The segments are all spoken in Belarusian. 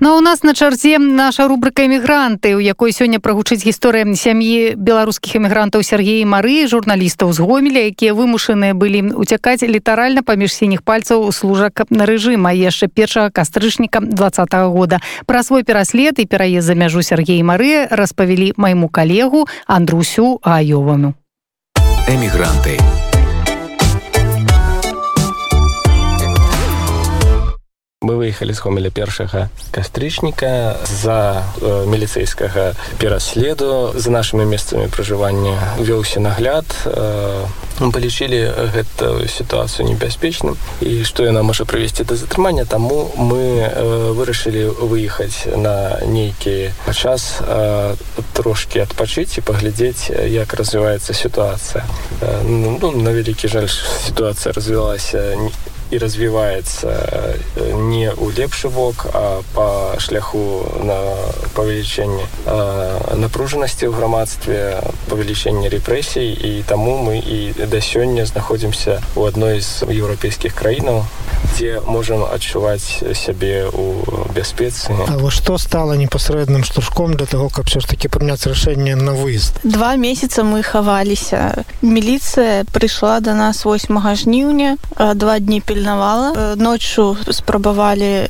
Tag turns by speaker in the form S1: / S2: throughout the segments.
S1: Ну, у нас на чарзе наша рубрика эмігранты у якой сёння прагучыць гісторыя сям'і беларускіх эмігрантаў Сергея Мары журналістаў з гомеля якія вымушаныя былі уцякаць літаральна паміж сініх пальцаў служак на рэжыма яшчэ першага кастрычніка два -го года. Пра свой пераслед і пераезд за мяжу Сергея Мары распавялі майму калегу Андрусю Аёвану
S2: эмігранты
S3: мы выехалі з хомеля першага кастрычніка за э, міліцэйскага пераследу. За нашымі месцамі пражывання вёўся нагляд. Э, мы палічылі гэтую сітуацыю небяспечным. І што яна можа прывесці да затрымання таму мы э, вырашылі выехаць на нейкі час э, трошки адпачыць і паглядзець як развіваецца сітуацыя. Э, ну, на вялікі жаль сітуацыя развілася не і развіваецца не ў лепшы бок а па шляху на павелічэнне напружанасці ў грамадстве павелічэння рэпрэсій. І таму мы і да сёння знаходзімся ў адной з еўрапейскіх краінаў дзе можам адчуваць сябе ў бяспецы.
S4: Што стала непасрэдным штуршком для того каб все ж таки прыняць рашэнне на выезд?
S5: Два месяца мы хаваліся. Міліцыя прыйшла до нас 8 жніўня два дні перед пільнавала ноччу спрабавалі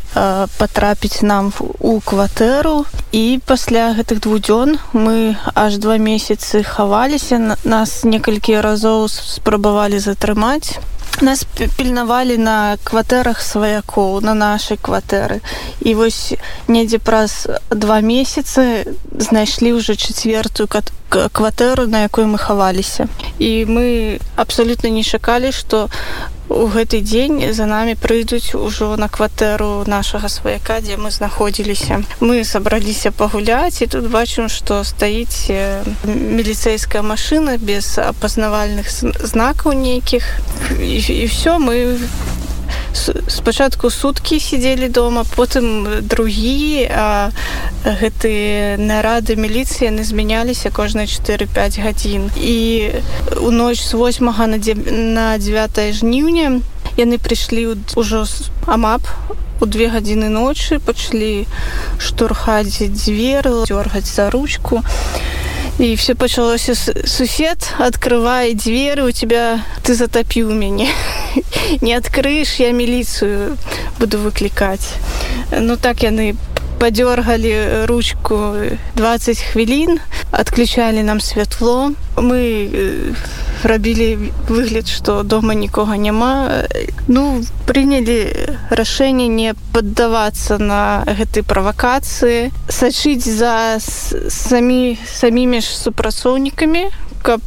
S5: патрапіць нам у кватэру і пасля гэтых двух дзён мы аж два месяцы хаваліся нас некалькі разоў спрабавалі затрымаць нас пільнавалі на кватэрах сваякоў на нашай кватэры і вось недзе праз два месяцы знайшлі ўжо чацвертую кватэру на якой мы хаваліся. І мы абсалютна не чакалі што у гэты дзень за намі прыйдуць ужо на кватэру нашага сваяка дзе мы знаходзіліся. Мы сабраліся пагуляць і тут бачым што стаіць міліцэйская машына без апазнавальных знакаў нейкіх. І, і все мы спачатку суткі сидзелі дома потым другі гэты нарады міліцыі яны змяняліся кожныя 4-5 гадзін. І у ноч з 8 на 9 жніўня яны прыйшлі ўжо амап. У две гадзіны ночы пачалі штурхаць дзверы дёргаць за ручку. і все пачалося сусед открывае дзверы у тебя ты затапіў мяне не адкрыеш я міліцыю буду выклікаць ну так яны падёргалі ручку 20 хвілін адключалі нам святло мы рабілі выгляд што дома нікога няма ну прынялі рашэнне не паддавацца на гэтай правакацыі сачыць за самі самімі ж супрацоўнікамі каб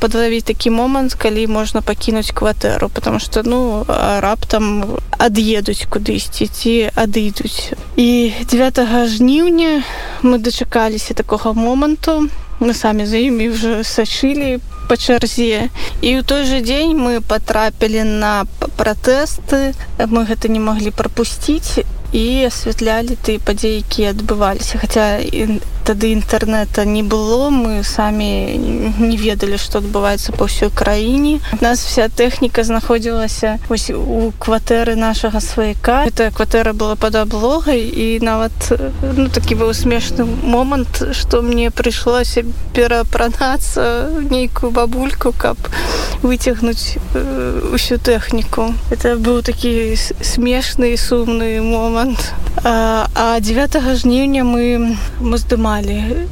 S5: падлавіць такі момант калі можна пакінуць кватэру. Потому что ну раптам ад'едуць кудысьці ці адыдуць і 9 жніўня мы дачакаліся такога моманту. Мы самі за імі ўжо сачылі па чарзе. І ў той жа дзень мы патрапілі на пратэсты. Мы гэта не маглі прапусціць і асвятлялі ты падзеі якія адбываліся. Хаця тады інтэрнэта не было мы самі не ведалі што адбываецца па ўсёй краіне. Нас вся тэхніка знаходзілася ось у кватэры нашага сваяка. Эта кватэра была пад аблогай і нават ну такі быў смешны момант што мне прыйшлося перапранацца нейкую бабульку каб выцягнуць усю тэхніку. Это быў такі смешны сумны момант. А, а 9 жніўня мы мы здымалі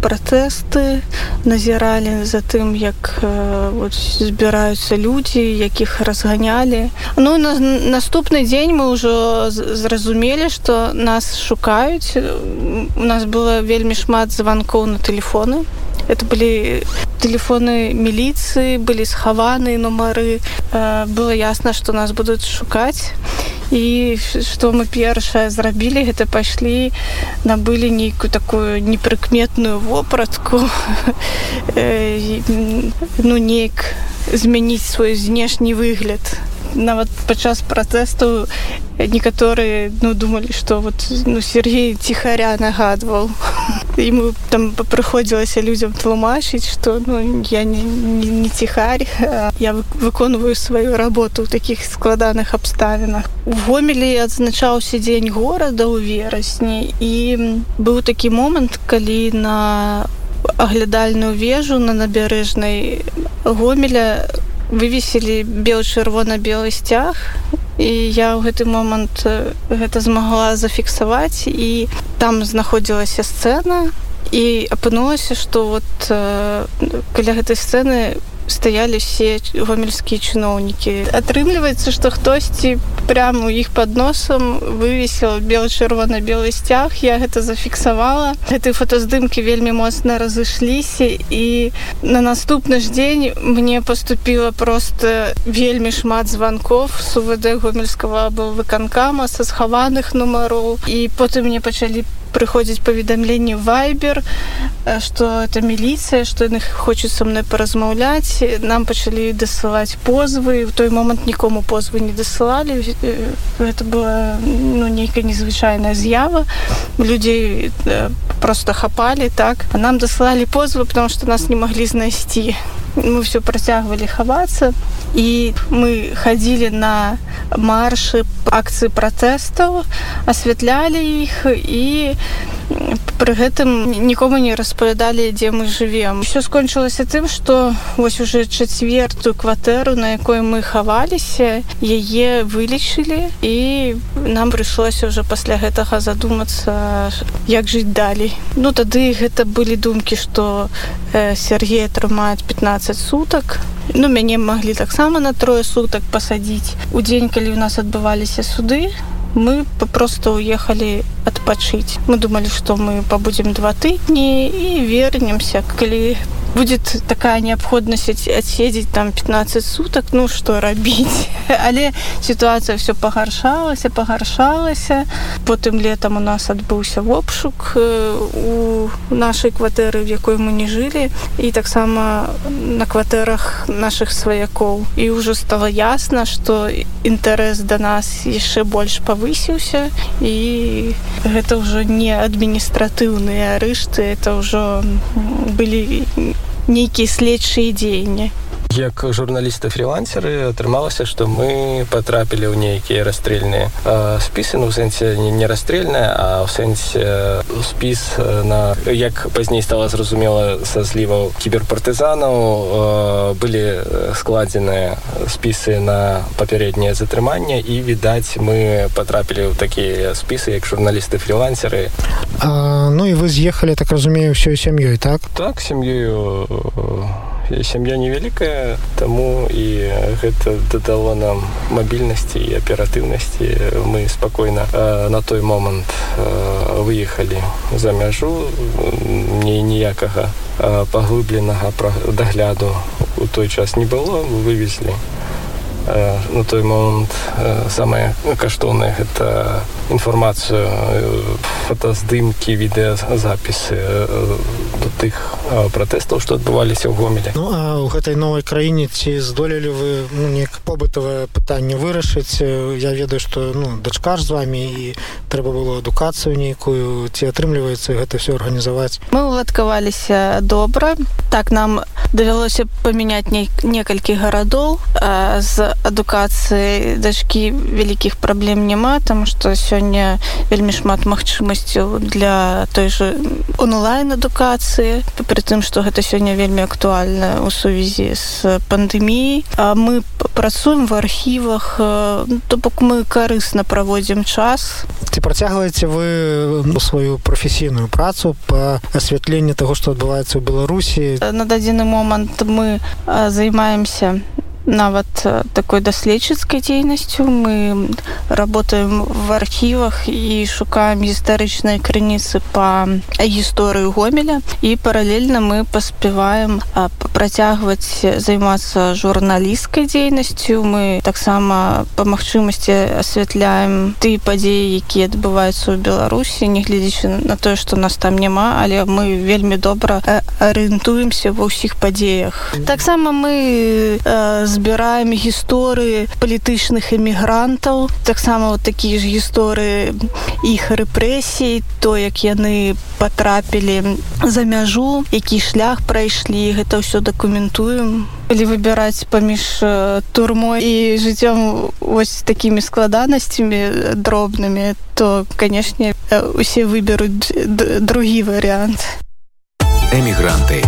S5: пратэсты назіралі за тым як вот, збіраюцца людзі якіх разганялі. Ну на наступны дзень мы ўжо зразумелі што нас шукаюць. У нас было вельмі шмат званкоў на телефоны это былі телефоны міліцыі былі схаваныя нумары. Было ясна што нас будуць шукаць. і што мы першае зрабілі гэта пайшлі набылі нейкую такую непрыкметную вопратку. Ну неяк змяніць свой знешні выгляд нават падчас пратэсту некаторыя ну думалі что вот ну Сергей ціхаря нагадваў. Ему там прыходзілася людзям тлумачыць что ну я не, не, не ціхарь я выконваю сваю работу ў таких складаных абставінах. У гомелі адзначаўся дзень горада ў верасні і быў такі момант калі на аглядальную вежу на набярэжнай гомеля вывесілі бел-чырвона-белы сцяг і я ў гэты момант гэта змагла зафіксаваць і там знаходзілася сцэна і апынулася што вот каля гэтай сцэны стаялі все гомельскія чыноўнікі атрымліваецца што хтосьці прямо у іх под носам вывесіл бел-чырвона-белы сцяг я гэта зафіксавала гэтай фотаздымкі вельмі моцна разышліся і на наступны ж дзень мне поступила просто вельмі шмат званков сувд гомельскага был выканкама са схаваных нумароў і потым мне пачалі прыходзіць паведамленне вайбер что это міліцыя что яны хочуць са мной паразмаўляць нам пачалі дасылаць позвы в той момант нікому позвы не дасылалі это была ну нейкая незвычайная з'ява. Людзей просто хапалі так. А нам дасылалі позвы потому что нас не маглі знайсці мы все працягвалі хавацца і мы хадзілі на маршы акцыі пратэстаў асвятлялі іх і пры гэтым нікому не распавядалі дзе мы жывем. Все скончылася тым что вось уже чацвертую кватэру на якой мы хаваліся яе вылічылі і нам прыйшлося уже пасля гэтага задумацца як жыць далей. Ну тады гэта былі думкі что э, Сергей атрымаюць 15 сутак. Ну мяне маглі таксама на трое сутак пасадзіць. У дзень калі у нас адбываліся суды мы попросту уехали адпачыць мы думали что мы побудем два тыдні і вернемся калі будет такая неабходнасць адседзець там 15 суток ну что рабіць але сітуацыя все пагаршалася пагаршалася потым летом у нас адбыўся обшук у нашай кватэры в якой мы не жылі і таксама на кватэрах наших сваякоў і ўжо стало ясно что інтарэс до нас яшчэ больш павысіўся і гэта ўжо не адміністратыўныя арышты это ўжо былі нейкія следчыя дзеянні
S3: як журналісты фрилансеры атрымалася што мы патрапілі ў нейкія расстрельныя спісы ну сэнсе не расстрельная а ў сэнсе спіс на як пазней стала зразумела са зліваў кіберпартызанаў былі складзеныя спісы на папярэдняе затрыманне і відаць мы патрапілі ў такія спісы як журналісты фрилансеры
S4: ну і вы з'ехалі так разумею ўсёй сям'ёй так?
S3: Так сям'ёю сям'я невялікая таму і гэта дадало нам мабільнасці і аператыўнасці мы спакойна на той момант выехалі за мяжу не ніякага паглыбленага дагляду у той час не было. Вывезлі на той момант самае каштоўнае гэта інфармацыю фотаздымкі відэазапісы до тых пратэстаў што адбываліся ў гомеле.
S4: Ну а ў гэтай новай краіне ці здолелі вы ну, неяк побытавае пытанне вырашыць я ведаю што ну дачка ж з вами і трэба было адукацыю нейкую ці атрымліваецца гэта все арганізаваць
S5: мы уладкаваліся добра так нам давялося памяняць не некалькі гарадоў з адукацыі дачкі вялікіх праблем няма там што сёння вельмі шмат магчымасцяў для той же онлайн адукацыі пры тым што гэта сёння вельмі актуальна ў сувязі з пандэміяй а мы працуем в архівах то бок мы карысна праводзім час.
S4: Ці працягваеце вы сваю прафесійную працу по асвятленні того што адбываецца ў беларусі?
S5: На дадзены момант мы займаемся нават такой даследчыцкай дзейнасцю мы работаем в архівах і шукаем гістарычнай крыніцы па гісторыю гомеля. І паралельна мы паспяваем працягваць займацца журналісцкай дзейнасцю мы таксама па магчымасці асвятляем ты падзеі якія адбываюцца ў беларусі нягледзячы на тое што нас там няма але мы вельмі добра арыентуемся ва ўсіх падзеях таксама мы з збіраем гісторыі палітычных эмігрантаў таксама вот такія ж гісторыі іх рэпрэсій то як яны потрапілі за мяжу які шлях прайшлі гэта ўсё дакументуем калі выбіраць паміж турмой і жыццём вось такімі складанасцямі дробнымі то канешне усе выберуць другі варыянт
S2: Эмігранты.